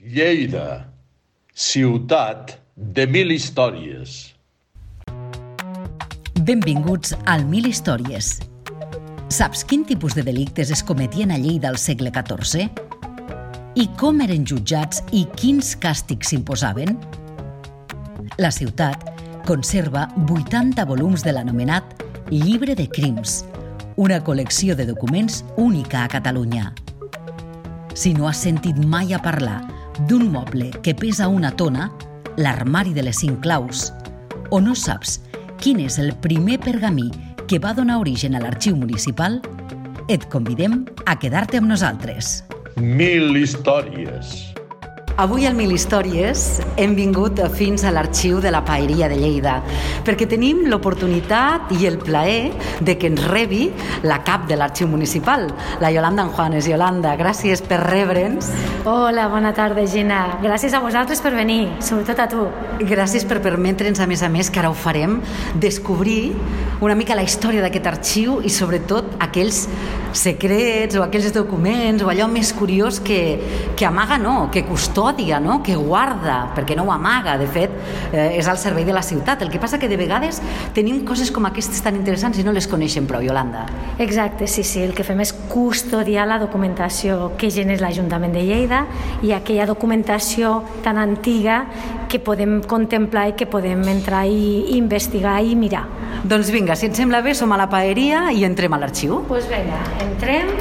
Lleida, ciutat de mil històries. Benvinguts al Mil Històries. Saps quin tipus de delictes es cometien a Lleida al segle XIV? I com eren jutjats i quins càstigs s'imposaven? La ciutat conserva 80 volums de l'anomenat Llibre de Crims, una col·lecció de documents única a Catalunya. Si no has sentit mai a parlar d'un moble que pesa una tona, l'armari de les cinc claus, o no saps quin és el primer pergamí que va donar origen a l'arxiu municipal, et convidem a quedar-te amb nosaltres. Mil històries. Avui al Mil Històries hem vingut fins a l'arxiu de la Paeria de Lleida perquè tenim l'oportunitat i el plaer de que ens rebi la cap de l'arxiu municipal, la Yolanda Juanes. Yolanda, gràcies per rebre'ns. Hola, bona tarda, Gina. Gràcies a vosaltres per venir, sobretot a tu. Gràcies per permetre'ns, a més a més, que ara ho farem, descobrir una mica la història d'aquest arxiu i sobretot aquells secrets o aquells documents o allò més curiós que, que amaga, no, que custodia, no, que guarda, perquè no ho amaga, de fet, eh, és al servei de la ciutat. El que passa que de vegades tenim coses com aquestes tan interessants i no les coneixem prou, Yolanda. Exacte, sí, sí, el que fem és custodiar la documentació que genera l'Ajuntament de Lleida i aquella documentació tan antiga que podem contemplar i que podem entrar i investigar i mirar. Doncs vinga, si et sembla bé, som a la paeria i entrem a l'arxiu. Doncs pues vinga, entrem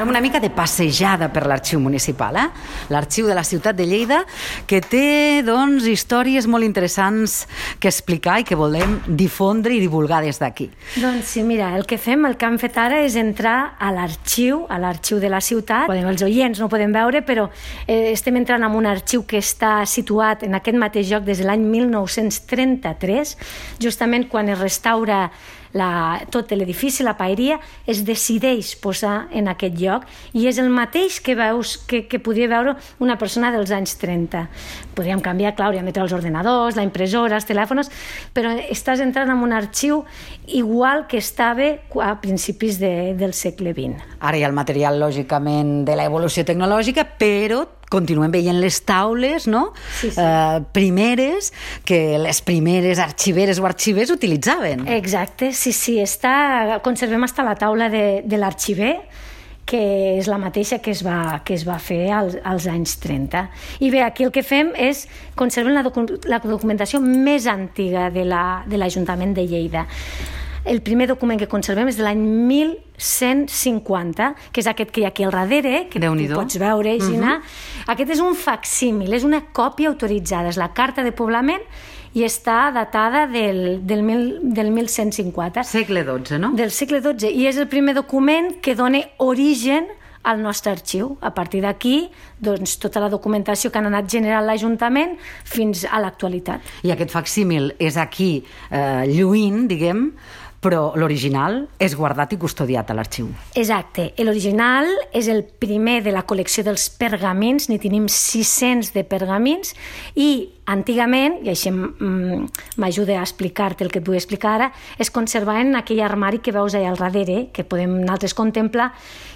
Fem una mica de passejada per l'arxiu municipal, eh? l'arxiu de la ciutat de Lleida, que té doncs, històries molt interessants que explicar i que volem difondre i divulgar des d'aquí. Doncs sí, mira, el que fem, el que hem fet ara és entrar a l'arxiu, a l'arxiu de la ciutat. Podem, els oients no poden veure, però eh, estem entrant en un arxiu que està situat en aquest mateix lloc des de l'any 1933, justament quan es restaura la, tot l'edifici, la paeria, es decideix posar en aquest lloc i és el mateix que veus que, que podria veure una persona dels anys 30. Podríem canviar, clar, hauríem de treure els ordenadors, la impressora, els telèfons, però estàs entrant en un arxiu igual que estava a principis de, del segle XX. Ara hi ha el material, lògicament, de l'evolució tecnològica, però continuem veient les taules, no? Sí, sí. Eh, primeres, que les primeres arxiveres o arxivers utilitzaven. Exacte, sí, sí. Està, conservem hasta la taula de, de l'arxiver, que és la mateixa que es va, que es va fer als, als anys 30. I bé, aquí el que fem és conservem la, docu la documentació més antiga de l'Ajuntament la, de, de Lleida. El primer document que conservem és de l'any 1150, que és aquest que hi ha aquí al darrere, que tu pots veure, Gina. Uh -huh. Aquest és un facsímil, és una còpia autoritzada, és la carta de poblament i està datada del, del, mil, del 1150. Segle XII, no? Del segle XII, i és el primer document que dona origen al nostre arxiu. A partir d'aquí, doncs, tota la documentació que han anat generant l'Ajuntament fins a l'actualitat. I aquest facsímil és aquí, eh, lluint, diguem, però l'original és guardat i custodiat a l'arxiu. Exacte. L'original és el primer de la col·lecció dels pergamins, n'hi tenim 600 de pergamins, i antigament, i així m'ajuda a explicar-te el que et vull explicar ara, es conservaven en aquell armari que veus allà al darrere, que podem nosaltres contemplar,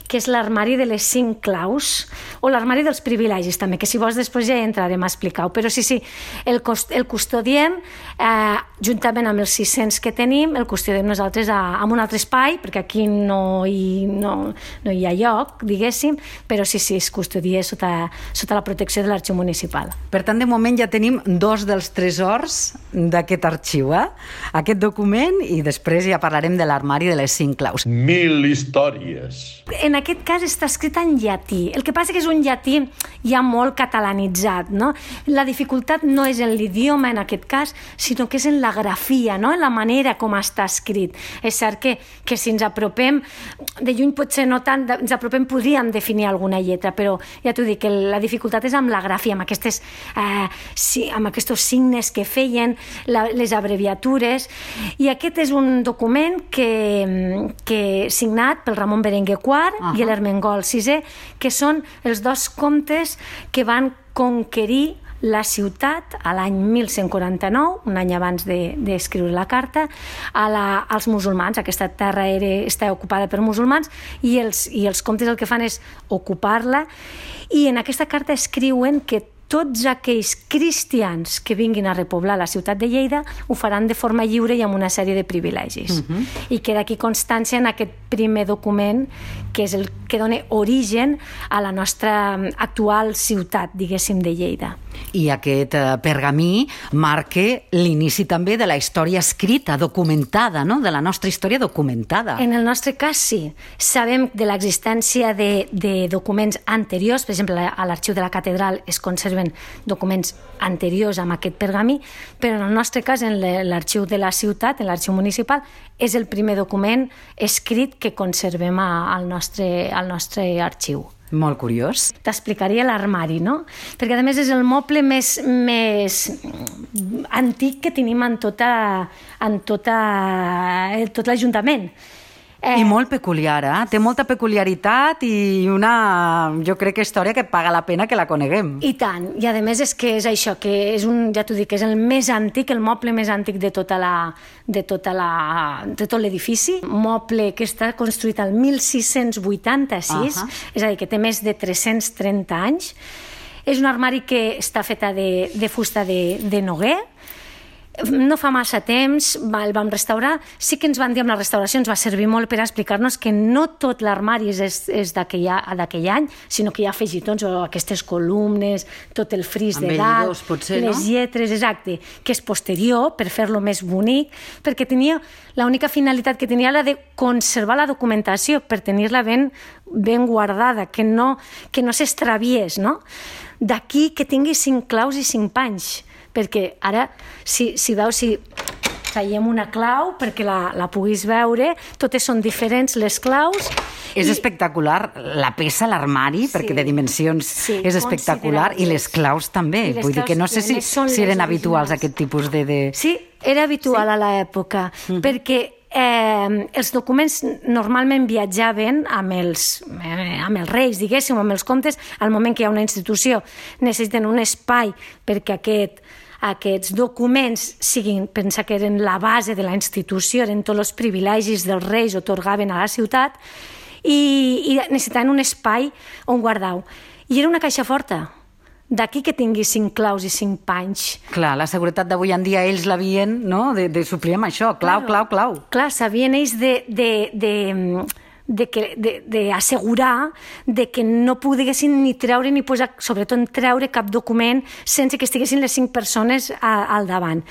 que és l'armari de les cinc claus, o l'armari dels privilegis també, que si vols després ja entrarem a explicar-ho. Però sí, sí, el, cost, el custodiem, eh, juntament amb els 600 que tenim, el custodiem nosaltres a, a un altre espai, perquè aquí no hi, no, no hi ha lloc, diguéssim, però sí, sí, es custodia sota, sota la protecció de l'arxiu municipal. Per tant, de moment ja tenim dos dels tresors d'aquest arxiu, eh? aquest document i després ja parlarem de l'armari de les cinc claus. Mil històries. En aquest cas està escrit en llatí. El que passa que és un llatí ja molt catalanitzat, no? La dificultat no és en l'idioma en aquest cas, sinó que és en la grafia, no? en la manera com està escrit. És cert que, que si ens apropem, de lluny potser no tant, ens apropem podríem definir alguna lletra, però ja t'ho dic, que la dificultat és amb la grafia, amb aquestes eh, sí, amb aquests signes que feien, la, les abreviatures, i aquest és un document que, que signat pel Ramon Berenguer IV uh -huh. i l'Ermengol VI, que són els dos comtes que van conquerir la ciutat a l'any 1149, un any abans d'escriure de, la carta, a la, als musulmans. Aquesta terra era, està ocupada per musulmans i els, i els comtes el que fan és ocupar-la i en aquesta carta escriuen que tots aquells cristians que vinguin a repoblar la ciutat de Lleida ho faran de forma lliure i amb una sèrie de privilegis. Uh -huh. I queda aquí constància en aquest primer document que és el que dona origen a la nostra actual ciutat, diguéssim, de Lleida. I aquest eh, pergamí marca l'inici també de la història escrita, documentada, no? de la nostra història documentada. En el nostre cas, sí. Sabem de l'existència de, de documents anteriors, per exemple, a l'arxiu de la catedral es conserven conserven documents anteriors amb aquest pergamí, però en el nostre cas, en l'arxiu de la ciutat, en l'arxiu municipal, és el primer document escrit que conservem al nostre, al nostre arxiu. Molt curiós. T'explicaria l'armari, no? Perquè, a més, és el moble més, més antic que tenim en, tota, en tota, tot l'Ajuntament. Eh... I molt peculiar, eh? Té molta peculiaritat i una, jo crec que història que paga la pena que la coneguem. I tant. I a més és que és això, que és un, ja t'ho dic, és el més antic, el moble més antic de tota la, de tota la, de tot l'edifici. Moble que està construït al 1686, uh -huh. és a dir, que té més de 330 anys. És un armari que està feta de, de fusta de, de noguer, no fa massa temps el vam restaurar. Sí que ens van dir amb la restauració, ens va servir molt per explicar-nos que no tot l'armari és, és d'aquell any, sinó que hi ha afegitons o aquestes columnes, tot el fris de dalt, potser, les no? lletres, exacte, que és posterior per fer-lo més bonic, perquè tenia l'única finalitat que tenia la de conservar la documentació per tenir-la ben, ben guardada, que no, que no s'extraviés, no? D'aquí que tingui cinc claus i cinc panys perquè ara, si, si veus, si traiem una clau perquè la, la puguis veure, totes són diferents les claus. És i... espectacular la peça, l'armari, sí, perquè de dimensions sí, és espectacular, i les claus també. Les Vull claus, dir que no sé si, si eren habituals aquest tipus de... de... Sí, era habitual sí? a l'època, mm -hmm. perquè eh, els documents normalment viatjaven amb els, eh, amb els reis, diguéssim, amb els comtes, al moment que hi ha una institució necessiten un espai perquè aquest aquests documents siguin, pensa que eren la base de la institució, eren tots els privilegis dels reis otorgaven a la ciutat, i, i necessitaven un espai on guardar-ho. I era una caixa forta, D'aquí que tingui cinc claus i cinc panys. Clar, la seguretat d'avui en dia ells l'havien no? de, de suplir amb això, clau, claro. clau, clau. Clar, sabien ells de, de, de, de, que, de, de assegurar de que no poguessin ni treure ni posar, sobretot treure cap document sense que estiguessin les cinc persones a, al davant.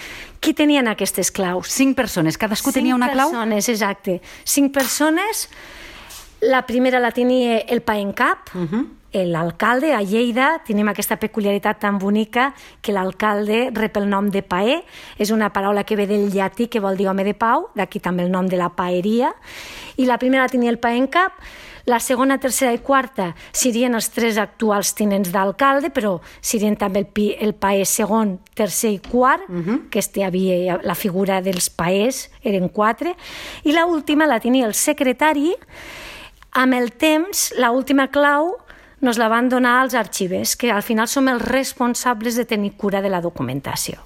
Qui tenien aquestes claus? Cinc persones, cadascú cinc tenia una clau? Cinc persones, exacte. Cinc persones, la primera la tenia el pa en cap, uh. -huh l'alcalde a Lleida. Tenim aquesta peculiaritat tan bonica que l'alcalde rep el nom de paer, és una paraula que ve del llatí que vol dir home de pau, d'aquí també el nom de la paeria, i la primera tenia el paer en cap, la segona, tercera i quarta serien els tres actuals tinents d'alcalde, però serien també el, pi, el paer segon, tercer i quart, uh -huh. que este havia la figura dels paers, eren quatre, i la última la tenia el secretari, amb el temps, la última clau nos la van donar als arxivers, que al final som els responsables de tenir cura de la documentació.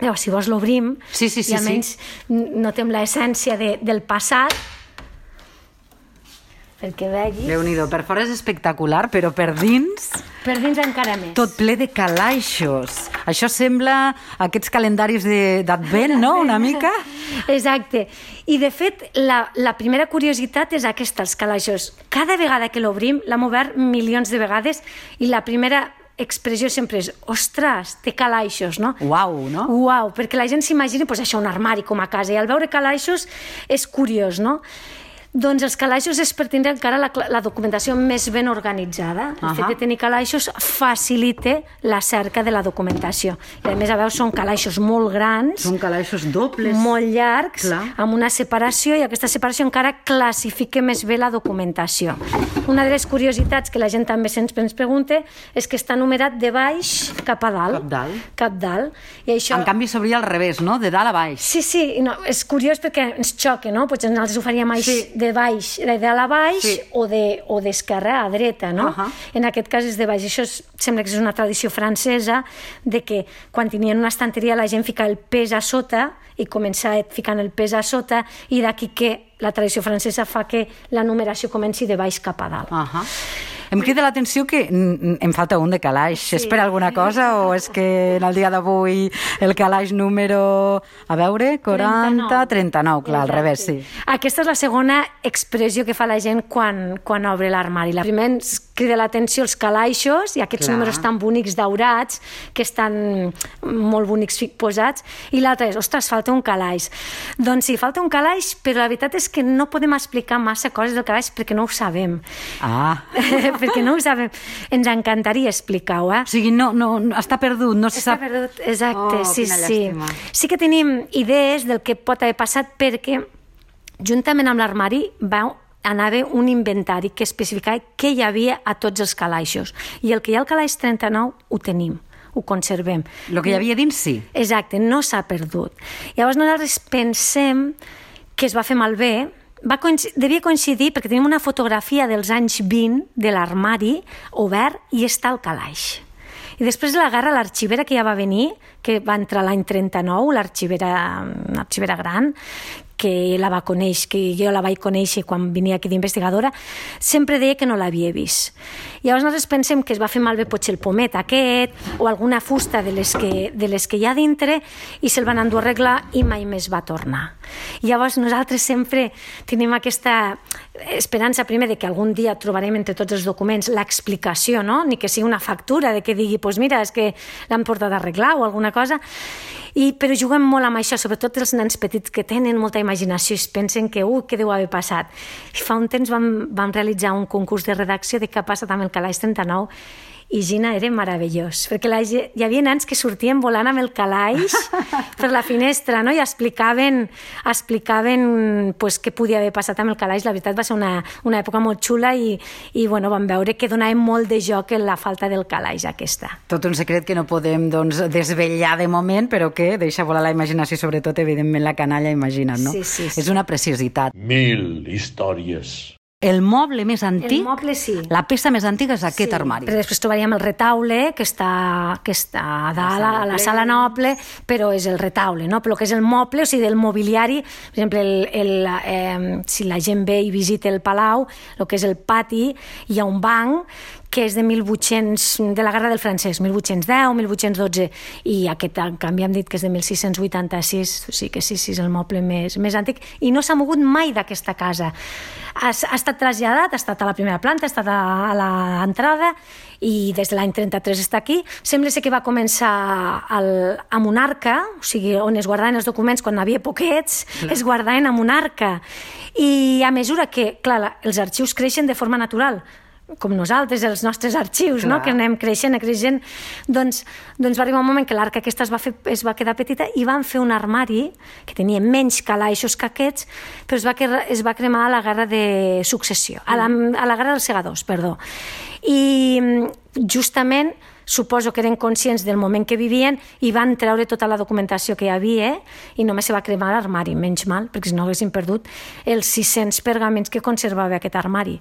Llavors, si vols l'obrim sí, sí, sí, i almenys sí. notem l'essència de, del passat, perquè veguis... déu nhi per fora és espectacular, però per dins... Per dins encara més. Tot ple de calaixos. Això sembla aquests calendaris d'advent, no?, una mica? Exacte. I, de fet, la, la primera curiositat és aquesta, els calaixos. Cada vegada que l'obrim, l'hem obert milions de vegades, i la primera expressió sempre és ostres, té calaixos, no? Uau, no? Uau, perquè la gent s'imagina pues, això, un armari com a casa, i al veure calaixos és curiós, no? Doncs els calaixos és per tindre encara la, la documentació més ben organitzada. El uh -huh. fet de tenir calaixos facilita la cerca de la documentació. I a més, a veure, són calaixos molt grans. Són calaixos dobles. Molt llargs, Clar. amb una separació, i aquesta separació encara classifica més bé la documentació. Una de les curiositats que la gent també se'ns pregunta és que està numerat de baix cap a dalt. Cap dalt. Cap dalt. I això... En canvi, s'obria al revés, no? De dalt a baix. Sí, sí. No, és curiós perquè ens xoca, no? Potser nosaltres ho faríem així sí de baix, de dalt a baix Sí. o de o d'esquerra a dreta, no? Ahà. En aquest cas és de baix. Això és, sembla que és una tradició francesa de que quan tenien una estanteria la gent fica el pes a sota i comença ficant el pes a sota i d'aquí que la tradició francesa fa que la numeració comenci de baix cap a dalt. Ahà. Em crida l'atenció que em falta un de calaix. Sí. És per alguna cosa o és que en el dia d'avui el calaix número... A veure, 40, 39, clar, al revés, sí. Aquesta és la segona expressió que fa la gent quan, quan obre l'armari. La primera ens crida l'atenció els calaixos i aquests Clar. números tan bonics daurats que estan molt bonics posats i l'altra és, ostres, falta un calaix. Doncs sí, falta un calaix, però la veritat és que no podem explicar massa coses del calaix perquè no ho sabem. Ah, perquè no ho sabem. Ens encantaria explicar-ho, eh? o sigui, no, no, no, està perdut, no se Està sap... perdut, exacte, Oh, sí, sí. Sí que tenim idees del que pot haver passat perquè juntament amb l'armari va anava un inventari que especificava què hi havia a tots els calaixos. I el que hi ha al calaix 39 ho tenim, ho conservem. El que hi havia dins, sí. Exacte, no s'ha perdut. Llavors nosaltres pensem que es va fer malbé, va devia coincidir perquè tenim una fotografia dels anys 20 de l'armari obert i està al calaix. I després l'agarra l'arxivera que ja va venir, que va entrar l'any 39, l'arxivera una arxivera gran, que la va conèixer, que jo la vaig conèixer quan venia aquí d'investigadora, sempre deia que no l'havia vist. Llavors nosaltres pensem que es va fer malbé potser el pomet aquest o alguna fusta de les que, de les que hi ha dintre i se'l van endur a arreglar i mai més va tornar. Llavors nosaltres sempre tenim aquesta esperança primer de que algun dia trobarem entre tots els documents l'explicació, no? ni que sigui una factura de que digui, pues mira, és que l'han portat a arreglar o alguna cosa, i, però juguem molt amb això, sobretot els nens petits que tenen molta imaginació i es pensen que, ui, què deu haver passat. Fa un temps vam, vam realitzar un concurs de redacció de què ha passat amb el calaix 39 i Gina era meravellós, perquè la, hi havia nens que sortien volant amb el calaix per la finestra no? i explicaven, explicaven pues, què podia haver passat amb el calaix. La veritat va ser una, una època molt xula i, i bueno, vam veure que donava molt de joc en la falta del calaix aquesta. Tot un secret que no podem doncs, desvetllar de moment, però que deixa volar la imaginació, sobretot, evidentment, la canalla, imagina't, no? Sí, sí, sí. És una preciositat. Mil històries. El moble més antic, El moble sí. la peça més antiga és aquest armari. Però després trobaríem el retaule, que està, que està a dalt, a la sala noble, però és el retaule, no? Però que és el moble, o sigui, del mobiliari, per exemple, el, el, eh, si la gent ve i visita el palau, el que és el pati, hi ha un banc que és de 1800, de la Guerra del Francès, 1810, 1812, i aquest, en canvi, hem dit que és de 1686, o sigui que sí, sí, és el moble més, més antic, i no s'ha mogut mai d'aquesta casa. Ha, ha estat traslladat, ha estat a la primera planta, ha estat a, a l'entrada, i des de l'any 33 està aquí. Sembla ser que va començar al, amb un arca, o sigui, on es guardaven els documents quan n'hi havia poquets, es guardaven amb un arca. I a mesura que, clar, la- els arxius creixen de forma natural, com nosaltres, els nostres arxius, no? Clar. que anem creixent, creixent, doncs, doncs va arribar un moment que l'arca aquesta es va, fer, es va quedar petita i van fer un armari que tenia menys calaixos que aquests, però es va, que- es va cremar a la guerra de successió, a la, a la guerra dels segadors, perdó. I mm, justament suposo que eren conscients del moment que vivien i van treure tota la documentació que hi havia i només se va cremar l'armari, menys mal, perquè si no haguessin perdut els 600 pergaments que conservava aquest armari.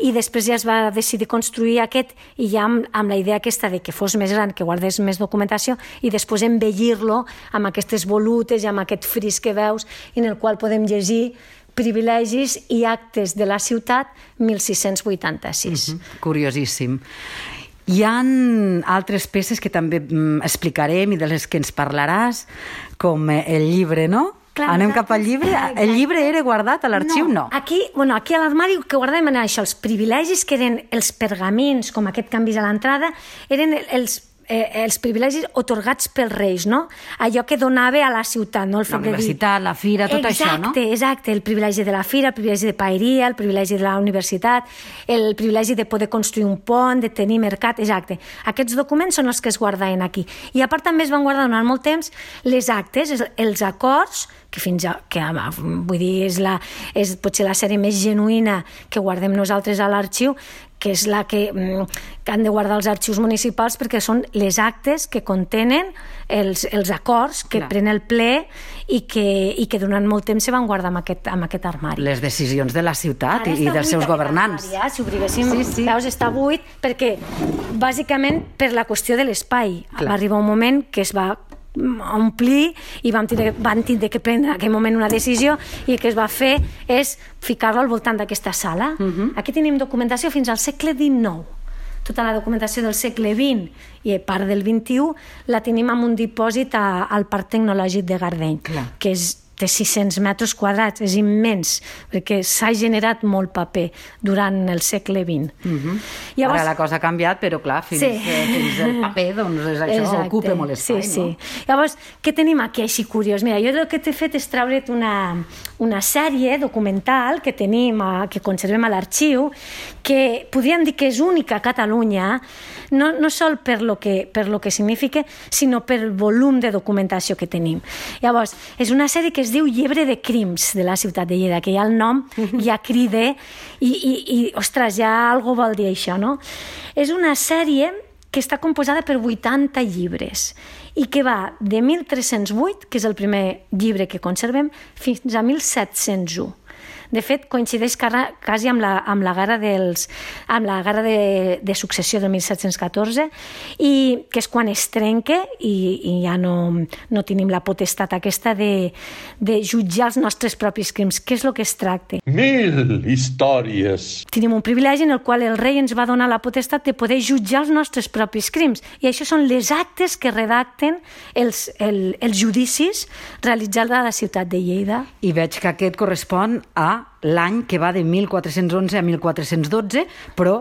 I després ja es va decidir construir aquest i ja amb, amb la idea aquesta de que fos més gran, que guardés més documentació i després embellir-lo amb aquestes volutes i amb aquest fris que veus en el qual podem llegir privilegis i actes de la ciutat 1686. Curiosíssim. Hi han altres peces que també mm, explicarem i de les que ens parlaràs, com eh, el llibre, no? Clar, Anem cap al llibre? exacte. El llibre era guardat a l'arxiu? No. Aquí, bueno, aquí a l'armari que guardàvem eren això, els privilegis que eren els pergamins, com aquest vist a l'entrada, eren els eh, els privilegis otorgats pels reis, no? Allò que donava a la ciutat, no? El La de dir- universitat, la fira, tot exacte, això, no? Exacte, el privilegi de la fira, el privilegi de paeria, el privilegi de la universitat, el privilegi de poder construir un pont, de tenir mercat, exacte. Aquests documents són els que es guardaven aquí. I a part també es van guardar durant molt temps les actes, els- els acords, que fins a, que vull dir, és, la, és potser la sèrie més genuïna que guardem nosaltres a l'arxiu, que és la que, mm, que han de guardar els arxius municipals perquè són les actes que contenen els, els acords que Clar. pren el ple i que, i que durant molt temps se van guardar amb aquest, amb aquest armari. Les decisions de la ciutat Ara i, i dels seus governants. armari, eh? Si obriguéssim, Sí, sí, veus, està buit perquè, bàsicament, per la qüestió de l'espai. Va arribar un moment que es va omplir i vam tindre, van tindre que prendre en aquell moment una decisió i el que es va fer és ficar-lo al voltant d'aquesta sala. Uh -huh. Aquí tenim documentació fins al segle XIX tota la documentació del segle XX i part del XXI la tenim en un dipòsit a, al Parc Tecnològic de Gardeny, Clar. que és té 600 metres quadrats, és immens, perquè s'ha generat molt paper durant el segle XX. Uh -huh. Llavors... Ara la cosa ha canviat, però clar, fins, Sí. eh, fins el paper doncs, és això Exacte. ocupa molt espai, sí, no? Sí. Llavors, què tenim aquí així curiós? Mira, jo el que t'he fet és treure't una, una sèrie documental que tenim, a, que conservem a l'arxiu, que podríem dir que és única a Catalunya, no, no sol per lo, que, per lo que significa, sinó per el volum de documentació que tenim. Llavors, és una sèrie que es diu Llebre de Crims de la ciutat de Lleida, que ja el nom ja crida i, i, i ostres, ja algo vol dir això, no? És una sèrie que està composada per 80 llibres i que va de 1308, que és el primer llibre que conservem, fins a 1701. De fet, coincideix cara- quasi amb la, amb la guerra, dels, amb la guerra de, de successió del 1714, i que és quan es trenca i, i ja no, no tenim la potestat aquesta de, de jutjar els nostres propis crims. Què és el que es tracta? Mil històries. tenim un privilegi en el qual el rei ens va donar la potestat de poder jutjar els nostres propis crims. I això són les actes que redacten els, el, els judicis realitzats a la ciutat de Lleida. I veig que aquest correspon a l'any que va de 1411 a 1412, però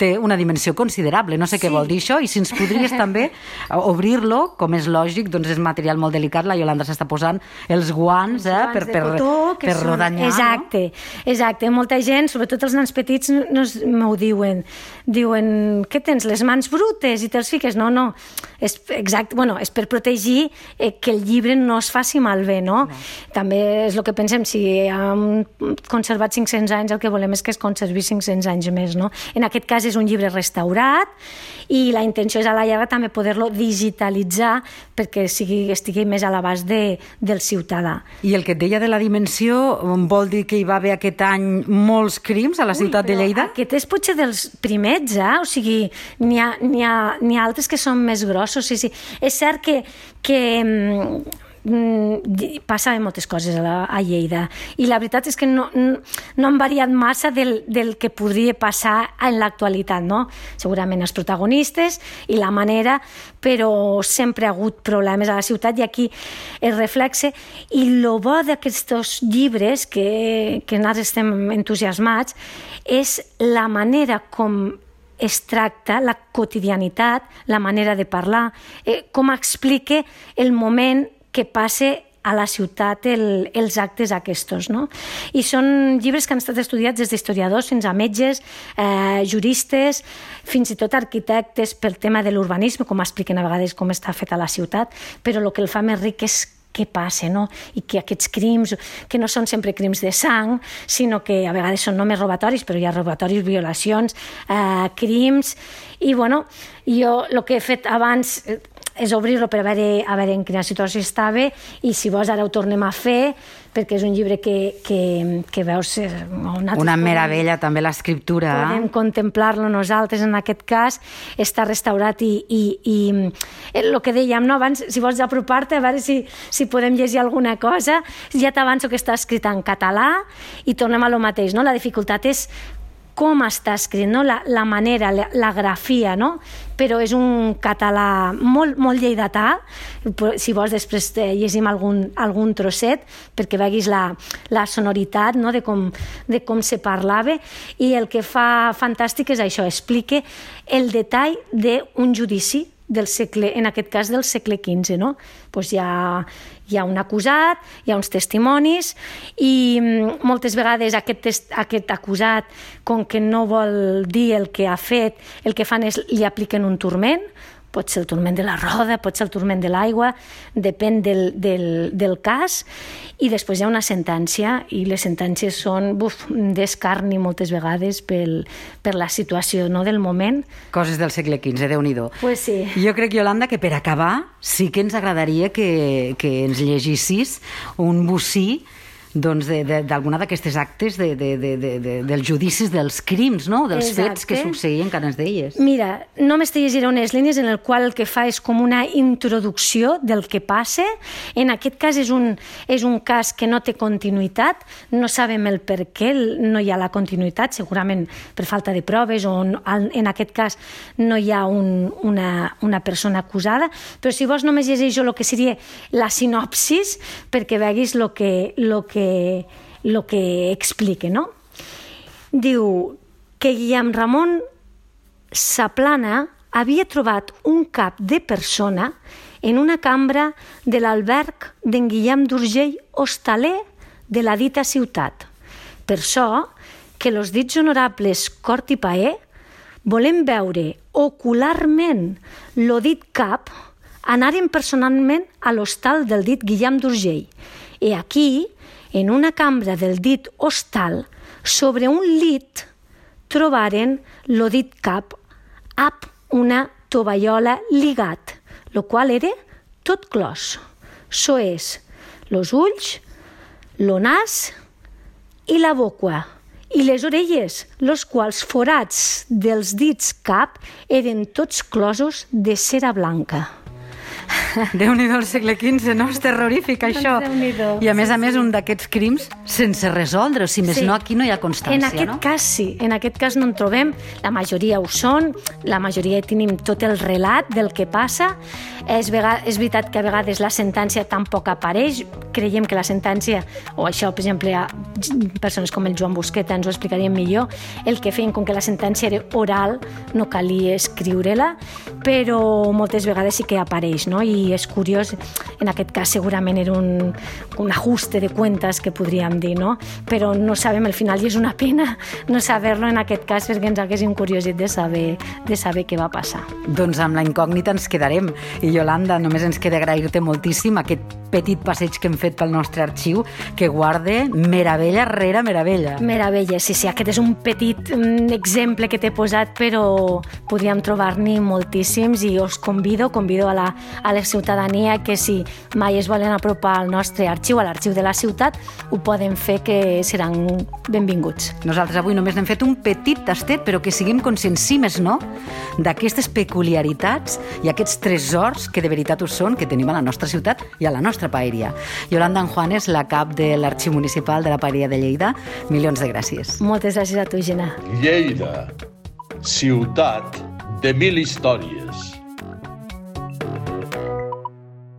té una dimensió considerable. No sé sí. què vol dir això i si ens podries també obrir-lo, com és lògic, doncs és material molt delicat, la Yolanda s'està posant els guants, eh, per, de per, cotó, que per són- rodanyar. Exacte, exacte. Molta gent, sobretot els nens petits, no m'ho diuen. Diuen, què tens, les mans brutes i te'ls fiques? No, no. És, exacte, bueno, és per protegir eh, que el llibre no es faci malbé, no? També és el que pensem, si hem conservat 500 anys, el que volem és que es conservi 500 anys més, no? En aquest cas és un llibre restaurat i la intenció és a la llarga també poder-lo digitalitzar perquè sigui, estigui més a l'abast de, del ciutadà. I el que et deia de la dimensió vol dir que hi va haver aquest any molts crims a la ciutat de però Lleida? Aquest és potser dels primers, eh? O sigui, n'hi ha, ha, ha altres que són més grossos, sí, sí. És cert que, que mm, passaven moltes coses a, la, a Lleida i la veritat és que no, no, han variat massa del, del que podria passar en l'actualitat, no? Segurament els protagonistes i la manera, però sempre ha hagut problemes a la ciutat i aquí es reflexe i el bo d'aquests llibres que, que nosaltres estem entusiasmats és la manera com es tracta la quotidianitat, la manera de parlar, eh, com explica el moment que passe a la ciutat el, els actes aquests. No? I són llibres que han estat estudiats des d'historiadors fins a metges, eh, juristes, fins i tot arquitectes pel tema de l'urbanisme, com expliquen a vegades com està feta la ciutat, però el que el fa més ric és què passa, no? I que aquests crims, que no són sempre crims de sang, sinó que a vegades són només robatoris, però hi ha robatoris, violacions, eh, crims... I, bueno, jo el que he fet abans eh, és obrir-lo per a veure, a veure en quina situació estava i si vols ara ho tornem a fer perquè és un llibre que, que, que veus... eh, on Una meravella, també l'escriptura. podem contemplar-lo nosaltres en aquest cas, està restaurat i, i, i el que dèiem no, abans, si vols apropar-te a veure si, si podem llegir alguna cosa, ja t'avanço que està escrit en català i tornem a lo mateix, no? la dificultat és com està escrit, no? la, la manera, la, la grafia, no? però és un català molt, molt lleidatà, si vols després llegim algun, algun trosset perquè veguis la, la sonoritat no? de, com, de com se parlava i el que fa fantàstic és això, explica el detall d'un judici del segle, en aquest cas del segle XV, no? Pues hi, ha, hi ha un acusat, hi ha uns testimonis i mm, moltes vegades aquest, aquest acusat, com que no vol dir el que ha fet, el que fan és li apliquen un turment, pot ser el turment de la roda, pot ser el turment de l'aigua, depèn del, del, del cas, i després hi ha una sentència, i les sentències són buf, d'escarni moltes vegades pel, per la situació no, del moment. Coses del segle XV, déu nhi Pues sí. Jo crec, Yolanda, que per acabar sí que ens agradaria que, que ens llegissis un bocí doncs d'alguna d'aquestes actes de, de, de, de, de, dels judicis dels crims, no? dels Exacte. fets que succeïen canes d'elles. Mira, només te llegiré unes línies en el qual el que fa és com una introducció del que passa. En aquest cas és un, és un cas que no té continuïtat, no sabem el per què no hi ha la continuïtat, segurament per falta de proves o en aquest cas no hi ha un, una, una persona acusada, però si vols només llegeixo el que seria la sinopsis perquè veguis el que, lo que que, lo que explique, no? Diu que Guillem Ramon Saplana havia trobat un cap de persona en una cambra de l'alberg d'en Guillem d'Urgell, hostaler de la dita ciutat. Per això que los dits honorables Cort i Paé volem veure ocularment lo dit cap anaren personalment a l'hostal del dit Guillem d'Urgell. I aquí en una cambra del dit hostal, sobre un lit, trobaren lo dit cap amb una tovallola ligat, lo qual era tot clos. So és los ulls, lo nas i la boca i les orelles, los quals forats dels dits cap eren tots closos de cera blanca déu nhi del segle XV, no? És terrorífic, això. I a més a més, un d'aquests crims sense resoldre, si més sí. no, aquí no hi ha constància, en aquest no? cas sí, en aquest cas no en trobem, la majoria ho són, la majoria tenim tot el relat del que passa, és, és veritat que a vegades la sentència tampoc apareix, creiem que la sentència, o això, per exemple, a persones com el Joan Busqueta ens ho explicarien millor, el que feien com que la sentència era oral, no calia escriure-la, però moltes vegades sí que apareix, no? I és curiós, en aquest cas segurament era un, un ajuste de cuentas que podríem dir, no? Però no sabem al final i és una pena no saber-lo en aquest cas perquè ens haguéssim curiositat de saber, de saber què va passar. Doncs amb la incògnita ens quedarem. I Yolanda, només ens queda agrair-te moltíssim aquest petit passeig que hem fet pel nostre arxiu que guarde meravella rere meravella. Meravella, sí, sí. Aquest és un petit mm, exemple que t'he posat, però podríem trobar-n'hi moltíssims i us convido, convido a la, a la ciutadania que si mai es volen apropar al nostre arxiu, a l'arxiu de la ciutat, ho poden fer que seran benvinguts. Nosaltres avui només n'hem fet un petit tastet, però que siguem conscients, si més no, d'aquestes peculiaritats i aquests tresors que de veritat ho són, que tenim a la nostra ciutat i a la nostra paeria. Yolanda Juanes, la cap de l'Arxiu Municipal de la Paeria de Lleida, milions de gràcies. Moltes gràcies a tu, Gina. Lleida, ciutat de mil històries.